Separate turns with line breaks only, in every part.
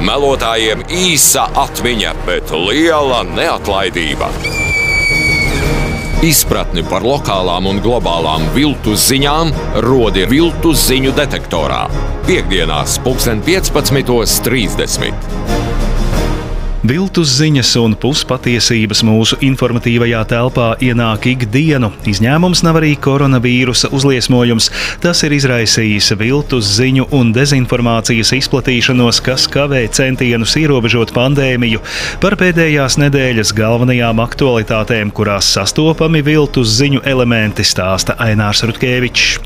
Melotājiem īsa atmiņa, bet liela neatlaidība. Izpratni par lokālām un globālām viltus ziņām rodi viltus ziņu detektorā. Piektdienās, 15.30.
Viltus ziņas un puspatiesības mūsu informatīvajā telpā ienāk ikdienu. Izņēmums nav arī koronavīrusa uzliesmojums. Tas ir izraisījis viltus ziņu un dezinformācijas izplatīšanos, kas kavē centienus ierobežot pandēmiju. Par pēdējās nedēļas galvenajām aktualitātēm, kurās sastopami viltus ziņu elementi, stāsta Ainārs Rutkevičs.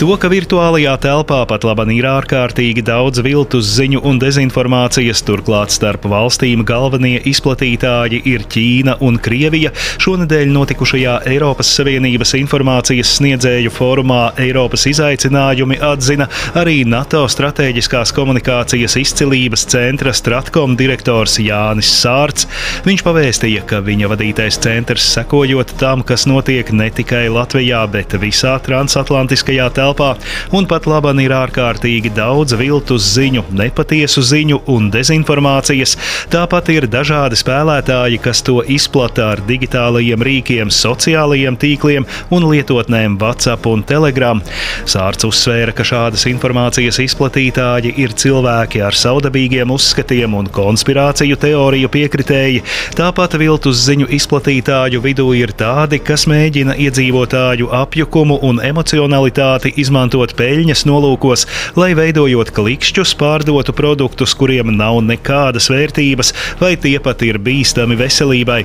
To, ka virtuālajā telpā pat labi ir ārkārtīgi daudz viltus ziņu un dezinformācijas, turklāt starp valstīm galvenie izplatītāji ir Ķīna un Krievija. Šonadēļ notikušajā Eiropas Savienības informācijas sniedzēju fórumā Eiropas izaicinājumi atzina arī NATO strateģiskās komunikācijas izcilības centra Stratkom direktors Jānis Sārts. Viņš pavēstīja, ka viņa vadītais centrs sekojot tam, kas notiek ne tikai Latvijā, bet visā transatlantiskajā telpā, un pat laban ir ārkārtīgi daudz viltus ziņu, nepatiesu ziņu un dezinformācijas. Tāpat Tāpat ir dažādi spēlētāji, kas to izplata ar digitālajiem rīkiem, sociālajiem tīkliem un lietotnēm WhatsApp un Telegram. Sārts uzsvēra, ka šādas informācijas izplatītāji ir cilvēki ar saudabīgiem uzskatiem un konspirāciju teoriju piekritēji. Tāpat viltus ziņu izplatītāju vidū ir tādi, kas mēģina iedzīvotāju apjukumu un emocionalitāti izmantot peļņas nolūkos, lai veidojot klikšķus, pārdotu produktus, kuriem nav nekādas vērtības, vai tie pat ir bīstami veselībai.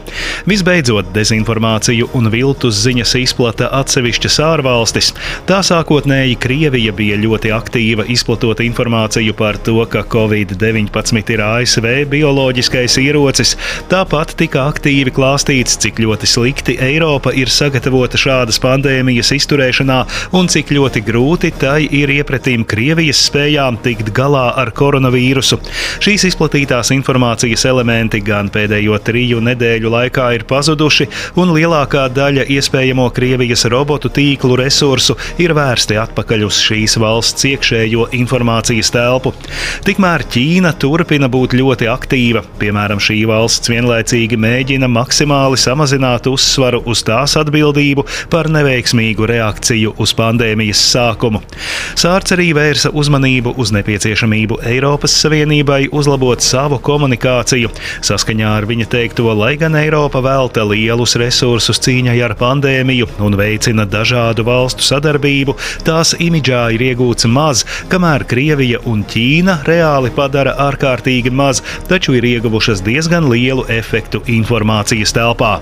Visbeidzot, dezinformāciju un viltus ziņas izplata atsevišķas ārvalstis. Tā sākotnēji Krievija bija ļoti aktīva izplatot informāciju par to, ka Covid-19 ir ASV bioloģiskais ierocis. Tāpat tika aktīvi klāstīts, cik ļoti slikti Eiropa ir sagatavota šādas pandēmijas izturēšanā un cik ļoti grūti tai ir iepratīm Krievijas spējām tikt galā ar koronavīrusu. Šīs izplatītās informācijas elementi gan pēdējo triju nedēļu laikā ir pazuduši, un lielākā daļa iespējamo Krievijas robotu tīklu resursu ir vērsti atpakaļ uz šīs valsts iekšējo informācijas telpu. Tikmēr Ķīna turpina būt ļoti aktīva. Piemēram, šī valsts vienlaicīgi mēģina maksimāli samazināt uzsvaru uz tās atbildību par neveiksmīgu reakciju uz pandēmijas sākumu. Sārts arī vērsa uzmanību uz nepieciešamību Eiropas Savienībai uzlabot savu komunikāciju inflāciju. Saskaņā ar viņa teikto, lai gan Eiropa velta lielus resursus cīņai ar pandēmiju un veicina dažādu valstu sadarbību, tās imidžā ir iegūts maz, kamēr Krievija un Ķīna reāli padara ārkārtīgi maz, taču ir ieguvušas diezgan lielu efektu informācijas telpā.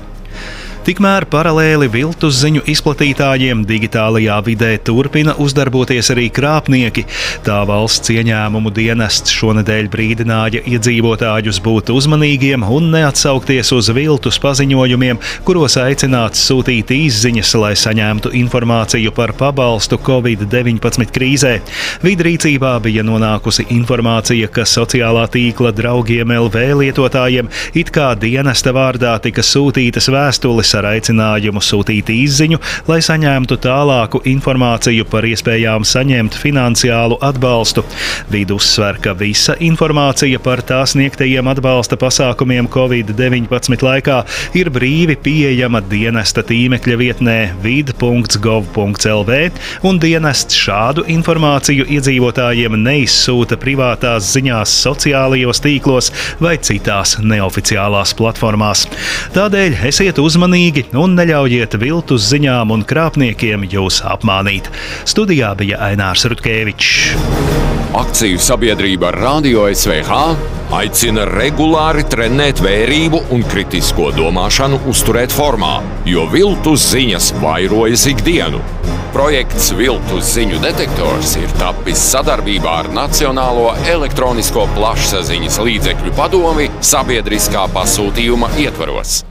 Tikmēr paralēli viltus ziņu izplatītājiem digitālajā vidē turpina uzdarboties arī krāpnieki. Tā valsts ieņēmumu dienests šonadēļ brīdināja iedzīvotājus būt uzmanīgiem un neatsaukties uz viltus paziņojumiem, kuros aicināts sūtīt izziņas, lai saņemtu informāciju par pabalstu Covid-19 krīzē. Vidrīcībā bija nonākusi informācija, ka sociālā tīkla draugiem LV lietotājiem it kā dienesta vārdā tika sūtītas vēstules ar aicinājumu sūtīt izziņu, lai saņemtu tālāku informāciju par iespējām saņemt finansiālu atbalstu. Vidu uzsver, ka visa informācija par tās sniegtajiem atbalsta pasākumiem Covid-19 laikā ir brīvi pieejama dienesta tīmekļa vietnē vid.gov.lv, un dienests šādu informāciju iedzīvotājiem neizsūta privātās ziņās, sociālajos tīklos vai citās neoficiālās platformās. Tādēļ esiet uzmanīgi uzmanīgi un neļaujiet viltus ziņām un krāpniekiem jūs apmānīt. Studijā bija Ainārs Rutkevičs.
Akciju sabiedrība Radio SVH aicina regulāri trenēt vērību un kritisko domāšanu uzturēt formā, jo viltus ziņas vairojas ikdienu. Projekts Viltus ziņu detektors ir tapis sadarbībā ar Nacionālo elektronisko plašsaziņas līdzekļu padomi sabiedriskā pasūtījuma ietvaros.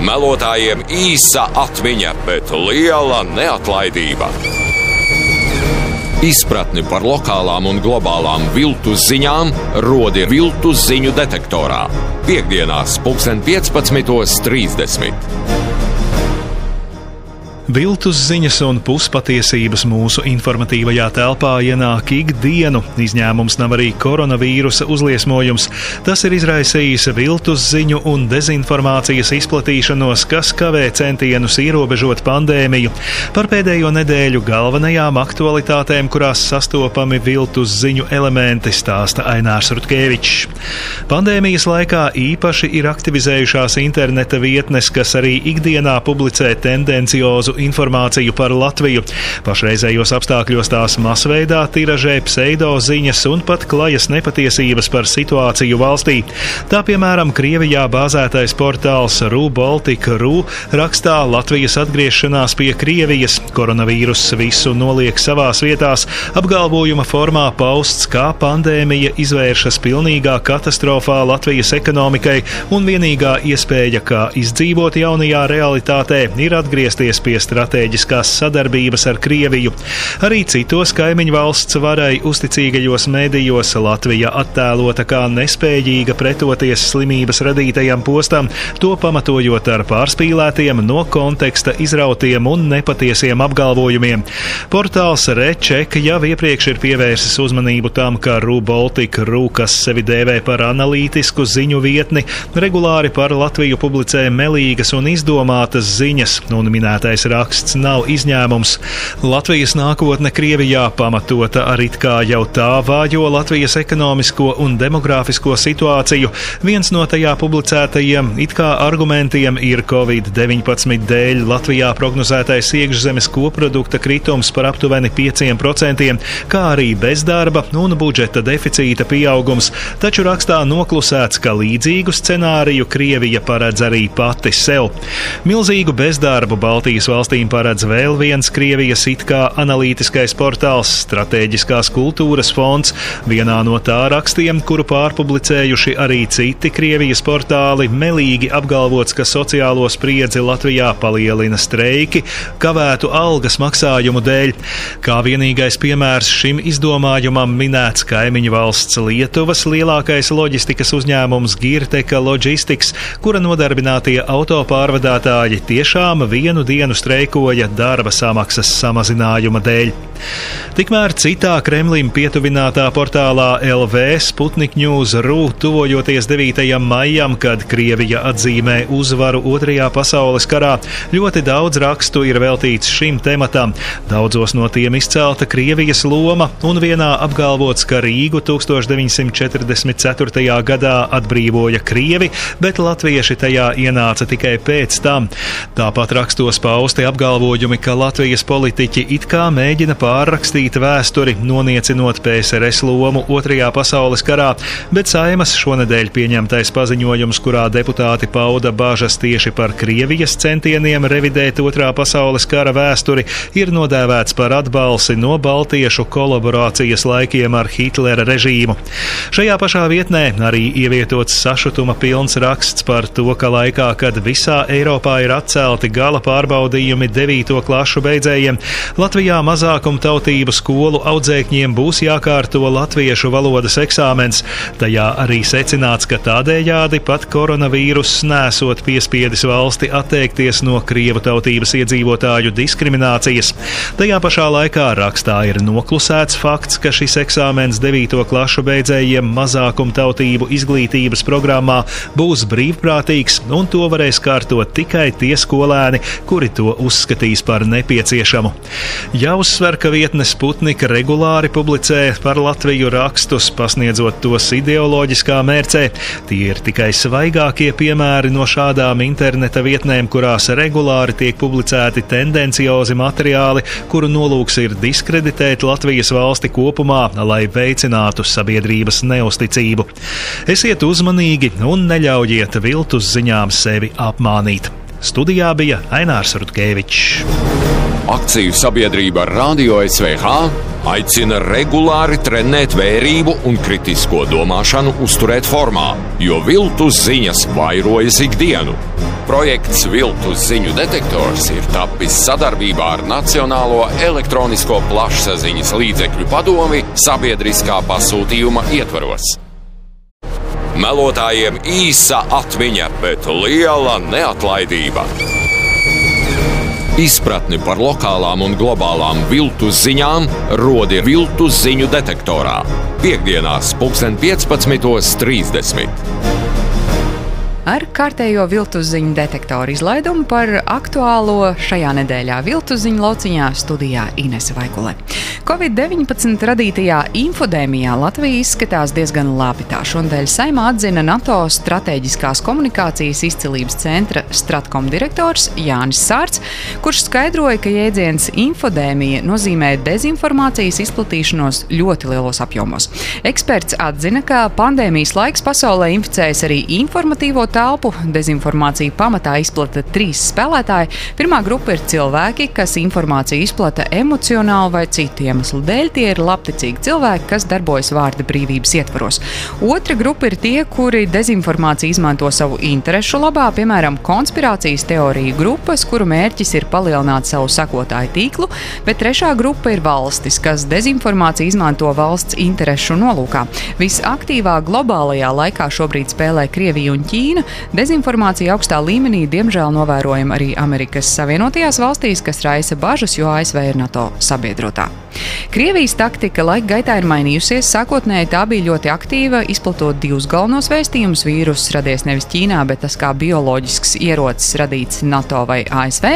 Melotājiem īsa atmiņa, bet liela neatlaidība. Izpratni par lokālām un globālām viltus ziņām rodi viltus ziņu detektorā. Piektdienās, 15.30.
Viltus ziņas un puspatiesības mūsu informatīvajā telpā ienāk ikdienu. Izņēmums nav arī koronavīrusa uzliesmojums. Tas ir izraisījis viltus ziņu un dezinformācijas izplatīšanos, kas kavē centienus ierobežot pandēmiju. Par pēdējo nedēļu galvenajām aktualitātēm, kurās sastopami viltus ziņu elementi, stāsta Ainārs Rutkevičs. Pandēmijas laikā īpaši ir aktivizējušās interneta vietnes, kas arī ikdienā publicē tendenciozu informāciju par Latviju. Pašreizējos apstākļos tās masveidā tiražē pseido ziņas un pat klajas nepatiesības par situāciju valstī. Tā piemēram Krievijā bāzētais portāls RU-Baltica.ru rakstā Latvijas atgriešanās pie Krievijas, koronavīrus visu noliek savās vietās, apgalvojuma formā pausts, kā pandēmija izvēršas pilnīgā katastrofā Latvijas ekonomikai un vienīgā iespēja, kā izdzīvot jaunajā realitātē, ir atgriezties pie stratēģiskās sadarbības ar Krieviju. Arī citos kaimiņu valsts varai uzticīgajos mēdījos Latvija attēlota kā nespējīga pretoties slimības radītajam postam, to pamatojot ar pārspīlētiem, no konteksta izrautiem un nepatiesiem apgalvojumiem. Portāls Reček jau iepriekš ir pievērsis uzmanību tam, ka RūBaltika RU, kas sevi dēvē par analītisku ziņu vietni, regulāri par Latviju publicē melīgas un izdomātas ziņas, un minētais raksts nav izņēmums. Latvijas nākotne Krievijā pamatota ar it kā jau tā vājo Latvijas ekonomisko un demogrāfisko situāciju. Viens no tajā publicētajiem it kā argumentiem ir Covid-19 dēļ Latvijā prognozētais iekšzemes koprodukta kritums par aptuveni 5%, kā arī bezdarba un budžeta deficīta pieaugums, taču rakstā noklusēts, ka līdzīgu scenāriju Krievija paredz arī pati sev. Milzīgu bezdarbu Baltijas valstīm paredz vēl viens Krievijas it kā analītiskais portāls - Stratēģiskās kultūras fonds. Vienā no tā rakstiem, kuru pārpublicējuši arī citi Krievijas portāli, melīgi apgalvots, ka sociālo spriedzi Latvijā palielina streiki, kavētu algas maksājumu dēļ. Kā vienīgais piemērs šim izdomājumam minēts kaimiņu valsts Lietuvas lielākais loģistikas uzņēmums Girteka Logistics, kura nodarbinātie autopārvadātāji tiešām vienu dienu streikoja darba samaksas samazinājuma dēļ. Tikmēr citā Kremlim pietuvinātā portālā LV Sputnik News RU tuvojoties 9. maijam, kad Krievija atzīmē uzvaru Otrajā pasaules karā, ļoti daudz rakstu ir veltīts šim tematam. Daudzos no tiem izcelta Krievijas loma, un vienā apgalvots, ka Rīgu 1944. gadā atbrīvoja Krievi, bet latvieši tajā ienāca tikai pēc tam. Tāpat rakstos pausti apgalvojumi, ka Latvijas politiķi it kā mēģina pārrakstīt vēsturi, noniecinot PSRS lomu Otrajā pasaules karā, bet Saimas šonadēļ pieņemtais paziņojums, kurā deputāti pauda bažas tieši par Krievijas centieniem revidēt Otrā pasaules kara vēsturi, ir nodēvēts par atbalsi no Baltiešu kolaborācijas laikiem ar Hitlera režīmu. Šajā pašā vietnē arī ievietots sašutuma pilns raksts par to, ka laikā, kad visā Eiropā ir atcelti gala pārbaudījumi 9. klašu beidzējiem, Latvijā mazākumtautību skolu audzēkņiem būs jākārto latviešu valodas eksāmens. Tajā arī secināts, ka tādējādi pat koronavīruss nesot piespiedis valsti atteikties no krievu tautības iedzīvotāju diskriminācijas. Tajā pašā laikā rakstā ir noklusēts fakts, ka šis eksāmens 9. klašu beidzējiem mazākumtautību izglītības programmā būs brīvprātīgs, un to varēs kārtot tikai tie skolēni, kuri to uzskatīs par nepieciešamu. Jāuzsver, ka vietne Sputnika regulāri publicē par Latviju rakstus, pasniedzot tos ideoloģiskā mērcē. Tie ir tikai svaigākie piemēri no šādām interneta vietnēm, kurās regulāri tiek publicēti tendenciozi materiāli, kuru nolūks ir diskreditēt Latvijas valsti kopumā, lai veicinātu sabiedrības neusticību. Esiet uzmanīgi un neļaujiet viltus ziņām sevi apmānīt. Studijā bija Ainārs Rutkevičs.
Akciju sabiedrība Radio SVH aicina regulāri trenēt vērību un kritisko domāšanu uzturēt formā, jo viltus ziņas vairojas ikdienu. Projekts Viltus ziņu detektors ir tapis sadarbībā ar Nacionālo elektronisko plašsaziņas līdzekļu padomi sabiedriskā pasūtījuma ietvaros. Melotājiem īsa atmiņa, bet liela neatlaidība. Izpratni par lokālām un globālām viltus ziņām rodi viltus ziņu detektorā. Piektdienās, 15.30
ar kārtējo viltus ziņu detektoru izlaidumu par aktuālo šajā nedēļā viltus ziņu lauciņā studijā Inese Vaikulē. Covid-19 radītajā infodēmijā Latvija izskatās diezgan labi. Tā šonadēļ saimā atzina NATO strateģiskās komunikācijas izcilības centra Stratkom direktors Jānis Sārts, kurš skaidroja, ka jēdziens infodēmija nozīmē dezinformācijas izplatīšanos ļoti lielos apjomos. Eksperts atzina, ka pandēmijas laiks pasaulē inficējas arī informatīvo telpu. Dezinformāciju pamatā izplata trīs spēlētāji. Pirmā grupa ir cilvēki, kas informāciju izplata emocionāli vai citu iemeslu dēļ. Tie ir labticīgi cilvēki, kas darbojas vārda brīvības ietvaros. Otra grupa ir tie, kuri dezinformāciju izmanto savu interesu labā, piemēram, konspirācijas teoriju grupas, kuru mērķis ir palielināt savu sekotāju tīklu, bet trešā grupa ir valstis, kas dezinformāciju izmanto valsts interesu nolūkā. Visaktīvāk globālajā laikā šobrīd spēlē Krievija un Ķīna, Dezinformācija augstā līmenī diemžēl novērojama arī Amerikas Savienotajās valstīs, kas raisa bažas, jo ASV ir NATO sabiedrotā. Krievijas taktika laika gaitā ir mainījusies. Sākotnēji tā bija ļoti aktīva, izplatot divus galvenos vēstījumus. Vīruss radies nevis Ķīnā, bet tas kā bioloģisks ierocis radīts NATO vai ASV,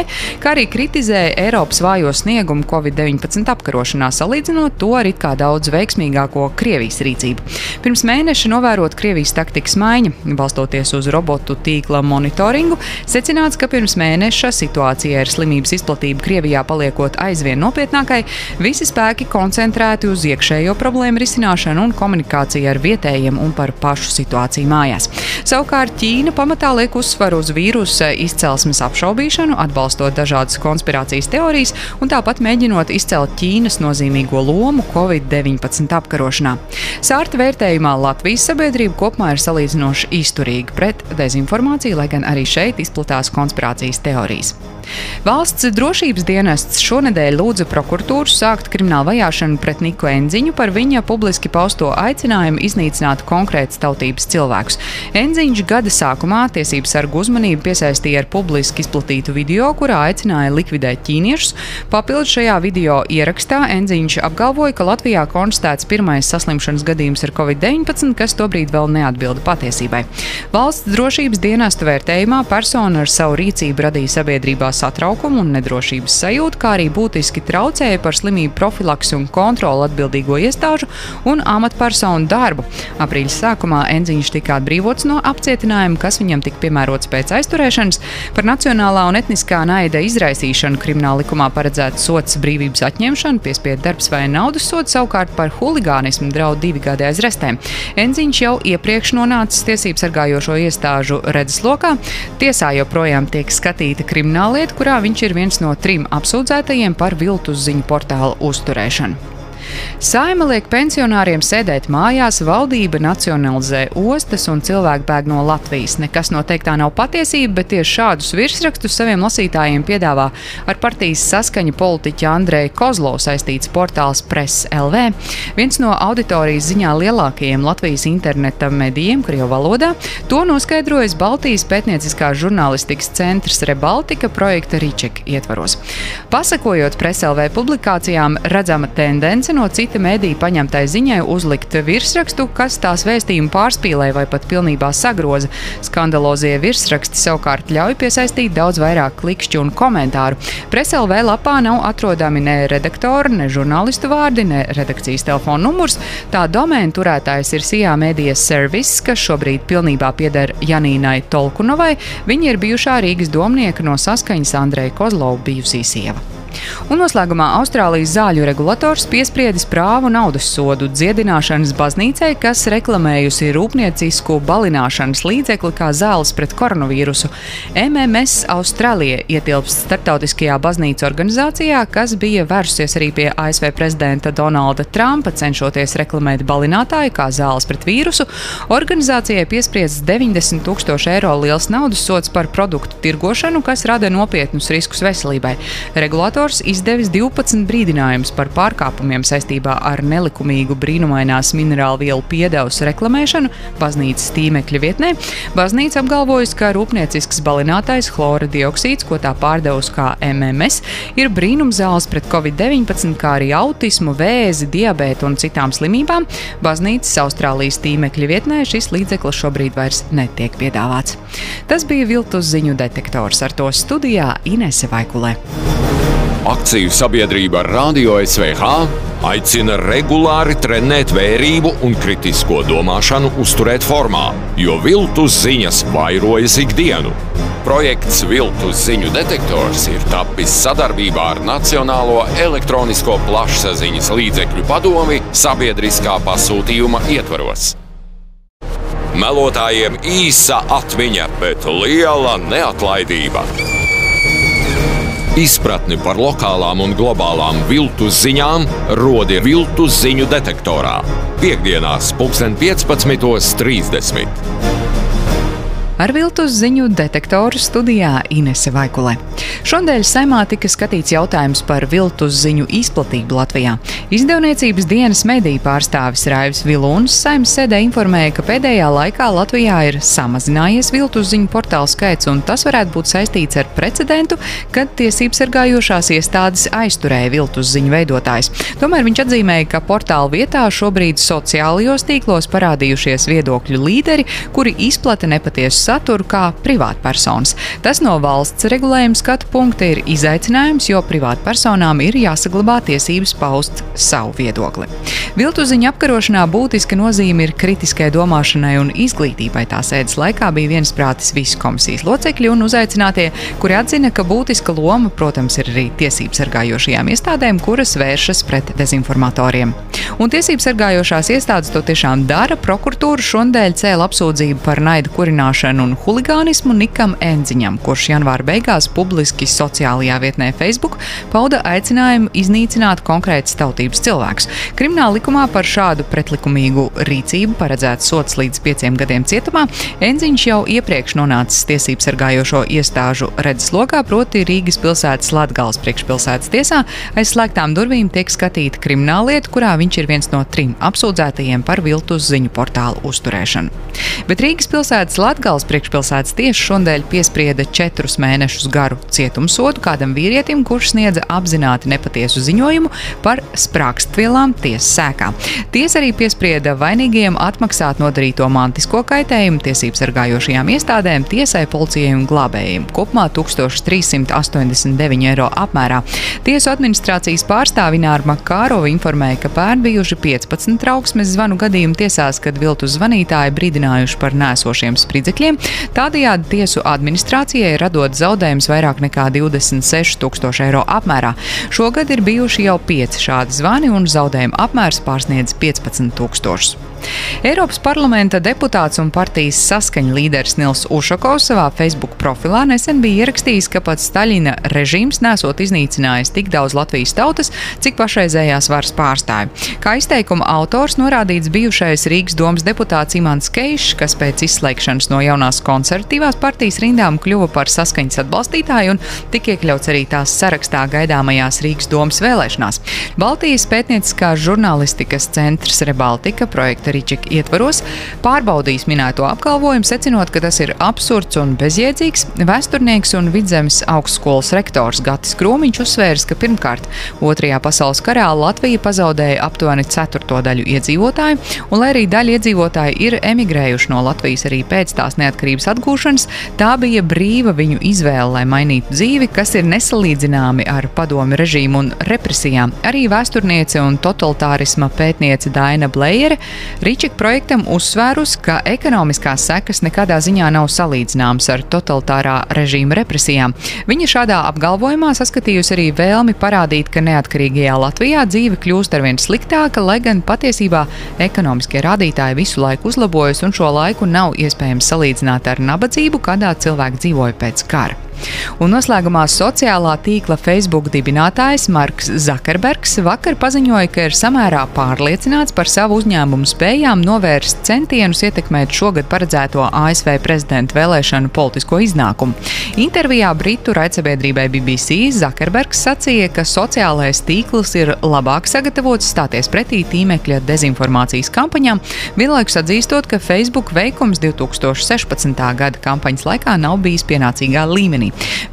kā arī kritizēja Eiropas vājo sniegumu Covid-19 apkarošanā, salīdzinot to ar it kā daudz veiksmīgāko Krievijas rīcību. Pirms mēneša novērot Krievijas taktikas maiņu, balstoties uz robotu tīkla monitoringu, secināts, ka pirms mēneša situācija ar slimības izplatību Krievijā paliekot aizvien nopietnākai, visi spēki koncentrēti uz iekšējo problēmu risināšanu un komunikāciju ar vietējiem un par pašu situāciju mājās. Savukārt Ķīna pamatā liek uzsvaru uz vīrusa izcelsmes apšaubīšanu, atbalstot dažādas konspirācijas teorijas un tāpat mēģinot izcelt Ķīnas nozīmīgo lomu Covid-19 apkarošanā. Sārta vērtējumā Latvijas sabiedrība kopumā ir salīdzinoši izturīga pret dezinformāciju, lai gan arī šeit izplatās konspirācijas teorijas. Valsts drošības dienests šonadēļ lūdza prokuratūru sākt kriminālu vajāšanu pret Niku Enziņu par viņa publiski pausto aicinājumu iznīcināt konkrētas tautības cilvēkus. Enziņš gada sākumā tiesības sargu uzmanību piesaistīja ar publiski izplatītu video, kurā aicināja likvidēt ķīniešus. Papildus šajā video ierakstā Enziņš apgalvoja, ka Latvijā konstatēts pirmais saslimšanas gadījums ar covid-19, kas tobrīd vēl neatbilda patiesībai. Valsts drošības dienesta vērtējumā persona ar savu rīcību radīja sabiedrībā satraukumu un nedrošības sajūtu, kā arī būtiski traucēja par slimību profilaks un kontroli atbildīgo iestāžu un amatpersonu darbu. Aprīļa sākumā Enziņš tika atbrīvots no apcietinājuma, kas viņam tika piemērots pēc aizturēšanas. Par nacionālā un etniskā naida izraisīšanu krimināla likumā paredzēts sots brīvības atņemšana, piespiedu darbs vai naudas sots, savukārt par huligānismu draud divi gadi aiz restēm. Enziņš jau iepriekš nonācis tiesību sargājošo iestāžu redzeslokā. Tiesā joprojām tiek skatīta krimināla lieta, kurā viņš ir viens no trim apsūdzētajiem par viltus ziņu portālu uzturēšanu. Saima liek pensionāriem sēdēt mājās, valdība nacionalizē ostas un cilvēki bēg no Latvijas. Nekas noteiktā nav patiesība, bet tieši šādus virsrakstus saviem lasītājiem piedāvā ar partijas saskaņa politiķa Andreja Kozlo saistīts portāls Press LV. Viens no auditorijas ziņā lielākajiem Latvijas interneta medijiem, Krievu valodā, to noskaidrojas Baltijas pētnieciskās žurnālistikas centrs Rebaltika projekta Riček ietvaros. Pasakojot Press LV publikācijām, redzama tendence no cita mēdīja paņemtai ziņai uzlikt virsrakstu, kas tās vēstījumu pārspīlē vai pat pilnībā sagroza. Skandalozie virsraksti savukārt ļauj piesaistīt daudz vairāk klikšķu un komentāru. Preselvē lapā nav atrodami ne redaktori, ne žurnālistu vārdi, ne redakcijas telefona numurs. Tā domēna turētājs ir Sijā Mēdijas Service, kas šobrīd pilnībā pieder Janīnai Tolkunovai. Viņa ir bijušā Rīgas domnieka no saskaņas Andreja Kozlova bijusī sieva. Un noslēgumā Austrālijas zāļu regulators piespriedis prāvu naudas sodu dziedināšanas baznīcai, kas reklamējusi rūpniecisku balināšanas līdzekli kā zāles pret koronavīrusu. MMS Austrālija ietilpst starptautiskajā baznīcu organizācijā, kas bija vērsusies arī pie ASV prezidenta Donalda Trumpa, cenšoties reklamēt balinātāju kā zāles pret vīrusu. Organizācijai piespriests 90 tūkstoši eiro liels naudas sods par produktu tirgošanu, kas rada nopietnus riskus veselībai. Regulators detektors izdevis 12 brīdinājumus par pārkāpumiem saistībā ar nelikumīgu brīnumainās minerālu vielu piedevas reklamēšanu baznīcas tīmekļa vietnē. Baznīca apgalvojusi, ka rūpniecisks balinātais chlora dioksīds, ko tā pārdevusi kā MMS, ir brīnumzāles pret covid-19, kā arī autismu, vēzi, diabētu un citām slimībām. Baznīcas Austrālijas tīmekļa vietnē šis līdzeklis šobrīd vairs netiek piedāvāts. Tas bija viltus ziņu detektors ar to studijā Inese Vaikulē.
Akciju sabiedrība Radio SVH aicina regulāri trenēt vērību un kritisko domāšanu uzturēt formā, jo viltus ziņas vairojas ikdienu. Projekts Viltus ziņu detektors ir tapis sadarbībā ar Nacionālo elektronisko plašsaziņas līdzekļu padomi sabiedriskā pasūtījuma ietvaros. Melotājiem īsa atmiņa, bet liela neatlaidība. Izpratni par lokālām un globālām viltus ziņām rodi viltus ziņu detektorā. Piektdienās, 15.30.
Ar viltus ziņu detektoru studijā Inese Vaikulē. Šodien saimā tika skatīts jautājums par viltus ziņu izplatību Latvijā. Izdevniecības dienas mediju pārstāvis Raivis Vilūns saimnes sēdē informēja, ka pēdējā laikā Latvijā ir samazinājies viltus ziņu portālu skaits, un tas varētu būt saistīts ar precedentu, kad tiesības sargājošās iestādes aizturēja viltus ziņu veidotājs. Tomēr viņš atzīmēja, ka portāla vietā šobrīd sociālajos tīklos parādījušies viedokļu līderi, kuri izplata nepatiesu saturu kā privātpersonas. Tas no valsts regulējuma skatu punkta ir izaicinājums, jo privātpersonām ir jāsaglabā tiesības paust savu viedokli. Viltu ziņu apkarošanā būtiska nozīme ir kritiskai domāšanai un izglītībai. Tā sēdes laikā bija viensprātis visi komisijas locekļi un uzaicinātie, kuri atzina, ka būtiska loma, protams, ir arī tiesību sargājošajām iestādēm, kuras vēršas pret dezinformatoriem. Un tiesību sargājošās iestādes to tiešām dara. Prokuratūra šodien cēla apsūdzību par naidu kurināšanu un huligānismu Nikam Enziņam, kurš janvāra beigās publiski sociālajā vietnē Facebook pauda aicinājumu iznīcināt konkrētas tautības cilvēkus. Krimināla likumā par šādu pretlikumīgu rīcību paredzēts sots līdz pieciem gadiem cietumā. Enziņš jau iepriekš nonācis tiesību sargājošo iestāžu redzeslokā, proti Rīgas pilsētas Latgales priekšpilsētas tiesā. Aiz slēgtām durvīm tiek skatīta krimināllieta, kurā viņš ir viens no trim apsūdzētajiem par viltus ziņu portālu uzturēšanu. Bet Rīgas pilsētas Latgales Rīgas priekšpilsētas tiesa šodien piesprieda četrus mēnešus garu cietumsodu kādam vīrietim, kurš sniedza apzināti nepatiesu ziņojumu par sprākstvielām tiesas sēkā. Tiesa arī piesprieda vainīgajiem atmaksāt nodarīto mantisko kaitējumu tiesību sargājošajām iestādēm, tiesai, policijai un glābējiem - kopumā 1389 eiro apmērā. Tiesu administrācijas pārstāvi Nāra Makārova informēja, ka pērn bijuši 15 trauksmes zvanu gadījumu tiesās, kad viltu zvanītāji brīdinājuši par nēsošiem spridzekļiem gadiem. Tādējādi tiesu administrācijai radot zaudējumus vairāk nekā 26 tūkstoši eiro apmērā. Šogad ir bijuši jau pieci šādi zvani, un zaudējuma apmērs pārsniedz 15 tūkstošus. Eiropas parlamenta deputāts un partijas saskaņa līderis Nils Ušakovs savā Facebook profilā nesen bija ierakstījis, ka pats Staļina režīms nesot iznīcinājis tik daudz Latvijas tautas, cik pašreizējās varas pārstāvi. Kā izteikuma autors norādīts bijušais Rīgas domas deputāts Imants Keišs, kas pēc izslēgšanas no jaunās konservatīvās partijas rindām kļuva par saskaņas atbalstītāju un tika iekļauts arī tās sarakstā gaidāmajās Rīgas domas vēlēšanās. Baltijas pētnieciskās žurnālistikas centrs Rebaltika projekta Ričika ietvaros, pārbaudījis minēto apgalvojumu, secinot, ka tas ir absurds un bezjēdzīgs. Vēsturnieks un vidzemes augstskolas rektors Gatis Krūmiņš uzsvērs, ka pirmkārt Otrajā pasaules karā Latvija pazaudēja aptuveni ceturto daļu iedzīvotāju, un lai arī daļa iedzīvotāji ir emigrējuši no Latvijas arī pēc tās neatkarības atgūšanas, tā bija brīva viņu izvēle, lai mainītu dzīvi, kas ir nesalīdzināmi ar padomi režīmu un represijām. Arī vēsturniece un totalitārisma pētniece Daina Blējere Ričika projektam uzsvērus, ka ekonomiskās sekas nekādā ziņā nav salīdzināmas ar totalitārā režīma represijām. Viņa šādā apgalvojumā saskatījusi arī vēlmi parādīt, ka neatkarīgajā Latvijā dzīve kļūst arvien sliktāka, lai gan patiesībā ekonomiskie rādītāji visu laiku uzlabojas un šo laiku nav iespējams salīdzināt ar nabadzību, kādā cilvēki dzīvoja pēc kara. Un noslēgumā sociālā tīkla Facebook dibinātājs Marks Zakerbergs vakar paziņoja, ka ir samērā pārliecināts par savu uzņēmumu spējām novērst centienus ietekmēt šogad paredzēto ASV prezidenta vēlēšanu politisko iznākumu. Intervijā Britu raidsabiedrībai BBC Zakerbergs sacīja, ka sociālais tīkls ir labāk sagatavots stāties pretī tīmekļa dezinformācijas kampaņām, vienlaikus atzīstot, ka Facebook veikums 2016. gada kampaņas laikā nav bijis pienācīgā līmenī.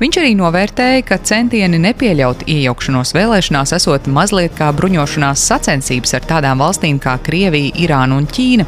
Viņš arī novērtēja, ka centieni nepieļaut iejaukšanos vēlēšanās esot mazliet kā bruņošanās sacensības ar tādām valstīm kā Krievija, Irāna un Ķīna.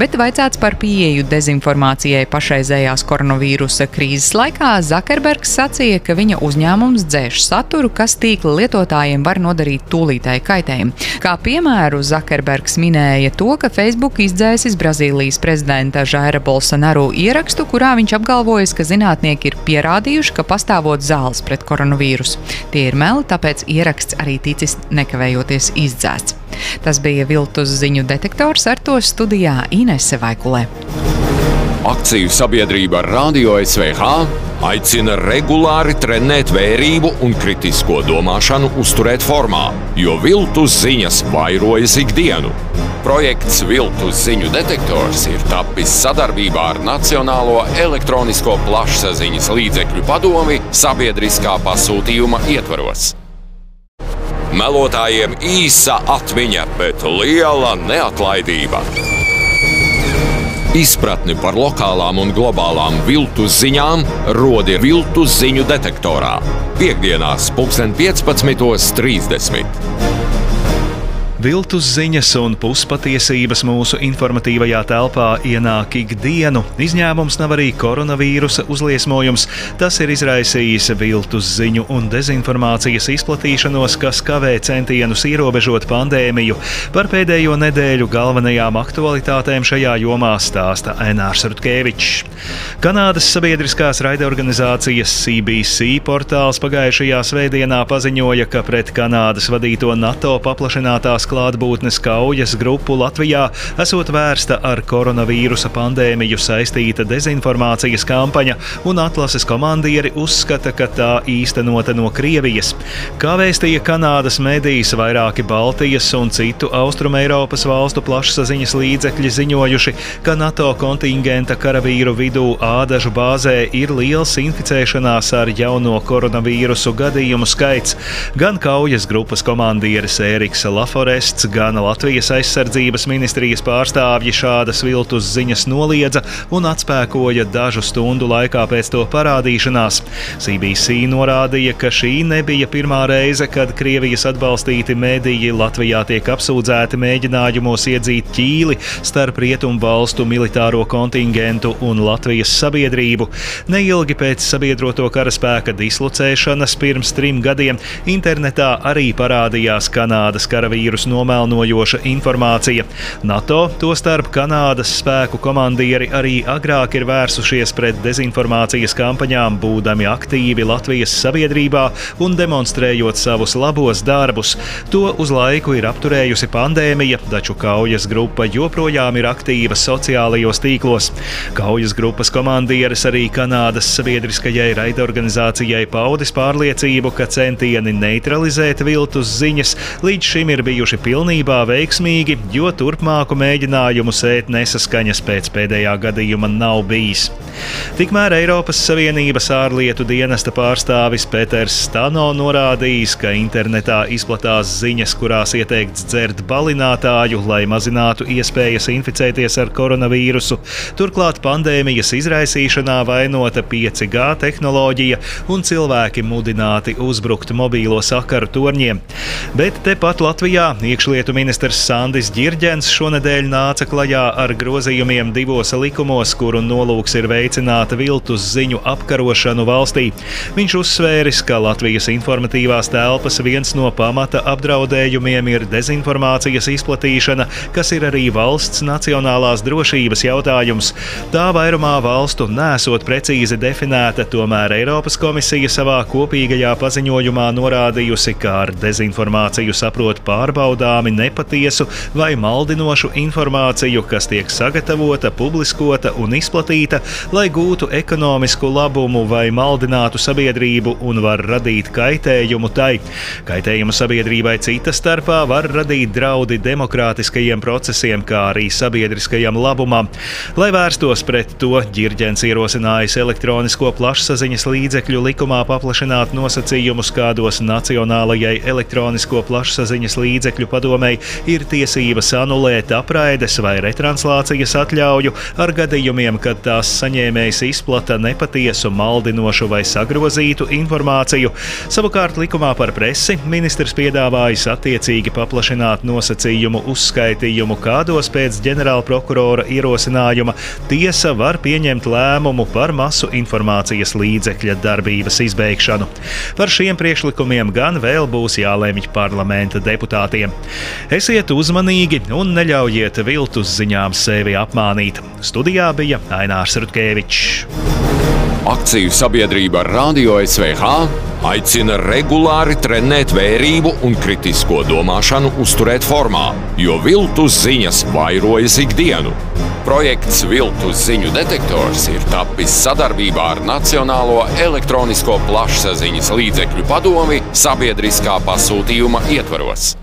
Bet vaicāts par pieeju dezinformācijai pašreizējās koronavīrusa krīzes laikā, Zakerbergs sacīja, ka viņa uzņēmums dzēš saturu, kas tīkla lietotājiem var nodarīt tūlītēju kaitējumu. Kā piemēru Zakerbergs minēja to, ka Facebook izdzēsis Brazīlijas prezidenta Žaira Bolsonaru ierakstu, kurā viņš apgalvojas, ka zinātnieki ir pierādījuši, ka pastāvot zāles pret koronavīrusu. Tie ir meli, tāpēc ieraksts arī ticis nekavējoties izdzēsts. Tas bija viltus ziņu detektors ar to studijā Inese Vaikulē.
Akciju sabiedrība Radio SVH aicina regulāri trenēt vērību un kritisko domāšanu uzturēt formā, jo viltus ziņas vairojas ikdienu. Projekts Viltus ziņu detektors ir tapis sadarbībā ar Nacionālo elektronisko plašsaziņas līdzekļu padomi sabiedriskā pasūtījuma ietvaros. Melotājiem īsa atmiņa, bet liela neatlaidība. Izpratni par lokālām un globālām viltus ziņām rodi viltus ziņu detektorā. Piektdienās, 15.30.
Viltus ziņas un puspatiesības mūsu informatīvajā telpā ienāk ikdienu. Izņēmums nav arī koronavīrusa uzliesmojums. Tas ir izraisījis viltus ziņu un dezinformācijas izplatīšanos, kas kavē centienus ierobežot pandēmiju. Par pēdējo nedēļu galvenajām aktualitātēm šajā jomā stāsta Ainārs Rutkevičs. Kanādas sabiedriskās raidorganizācijas CBC portāls pagājušajā svētdienā paziņoja, ka pret Kanādas vadīto NATO paplašinātās klātbūtnes kaujas grupu Latvijā esot vērsta ar koronavīrusa pandēmiju saistīta dezinformācijas kampaņa, un atlases komandieri uzskata, ka tā īstenota no Krievijas. Kā vēstīja Kanādas medijas, vairāki Baltijas un citu Austrumēropas valstu plašsaziņas līdzekļi ziņojuši, ka NATO kontingenta karavīru vidū ādažu bāzē ir liels inficēšanās ar jauno koronavīrusu gadījumu skaits. Gan kaujas grupas komandieris Ēriks Lafore Prests, gan Latvijas aizsardzības ministrijas pārstāvji šādas viltus ziņas noliedza un atspēkoja dažu stundu laikā pēc to parādīšanās. CBC norādīja, ka šī nebija pirmā reize, kad Krievijas atbalstīti mediji Latvijā tiek apsūdzēti mēģinājumos iedzīt ķīli starp rietumu valstu militāro kontingentu un Latvijas sabiedrību. Neilgi pēc sabiedroto karaspēka dislocēšanas pirms trim gadiem internetā arī parādījās Kanādas karavīrus nomelnojoša informācija. NATO, tostarp Kanādas spēku komandieri, arī agrāk ir vērsušies pret dezinformācijas kampaņām, būdami aktīvi Latvijas sabiedrībā un demonstrējot savus labos darbus. To uz laiku ir apturējusi pandēmija, taču kaujas grupa joprojām ir aktīva sociālajos tīklos. Kaujas grupas komandieris arī Kanādas sabiedriskajai raidorganizācijai paudis pārliecību, ka centieni neutralizēt viltus ziņas līdz šim ir bijuši pilnībā veiksmīgi, jo turpmāku mēģinājumu sēt nesaskaņas pēc pēdējā gadījuma nav bijis. Tikmēr Eiropas Savienības ārlietu dienesta pārstāvis Peters Stano norādījis, ka internetā izplatās ziņas, kurās ieteikts dzert balinātāju, lai mazinātu iespējas inficēties ar koronavīrusu. Turklāt pandēmijas izraisīšanā vainota 5G tehnoloģija un cilvēki mudināti uzbrukt mobīlo sakaru torņiem. Bet tepat Latvijā Iekšlietu ministrs Sandis Girģens šonadēļ nāca klajā ar grozījumiem divos likumos, kuru nolūks ir veicināt viltus ziņu apkarošanu valstī. Viņš uzsvēris, ka Latvijas informatīvās telpas viens no pamata apdraudējumiem ir dezinformācijas izplatīšana, kas ir arī valsts nacionālās drošības jautājums. Tā vairumā valstu nesot precīzi definēta, tomēr Eiropas komisija savā kopīgajā paziņojumā norādījusi, ka ar dezinformāciju saprot pārbaudīt caurskatāmi nepatiesu vai maldinošu informāciju, kas tiek sagatavota, publiskota un izplatīta, lai gūtu ekonomisku labumu vai maldinātu sabiedrību un var radīt kaitējumu tai. Kaitējumu sabiedrībai cita starpā var radīt draudi demokrātiskajiem procesiem, kā arī sabiedriskajam labumam. Lai vērstos pret to, ģirģents ierosinājis elektronisko plašsaziņas līdzekļu likumā paplašināt nosacījumus, kādos Nacionālajai elektronisko plašsaziņas līdzekļu padomei ir tiesības anulēt apraides vai retranslācijas atļauju ar gadījumiem, kad tās saņēmējs izplata nepatiesu, maldinošu vai sagrozītu informāciju. Savukārt likumā par presi ministrs piedāvājis attiecīgi paplašināt nosacījumu uzskaitījumu, kādos pēc ģenerāla prokurora ierosinājuma tiesa var pieņemt lēmumu par masu informācijas līdzekļa darbības izbeigšanu. Par šiem priekšlikumiem gan vēl būs jālemj parlamenta deputātiem. Esiet uzmanīgi un neļaujiet viltus ziņām sevi apmānīt. Studijā bija Ainārs Rutkevičs.
Akciju sabiedrība Radio SVH aicina regulāri trenēt vērību un kritisko domāšanu uzturēt formā, jo viltus ziņas vairojas ikdienu. Projekts Viltus ziņu detektors ir tapis sadarbībā ar Nacionālo elektronisko plašsaziņas līdzekļu padomi sabiedriskā pasūtījuma ietvaros.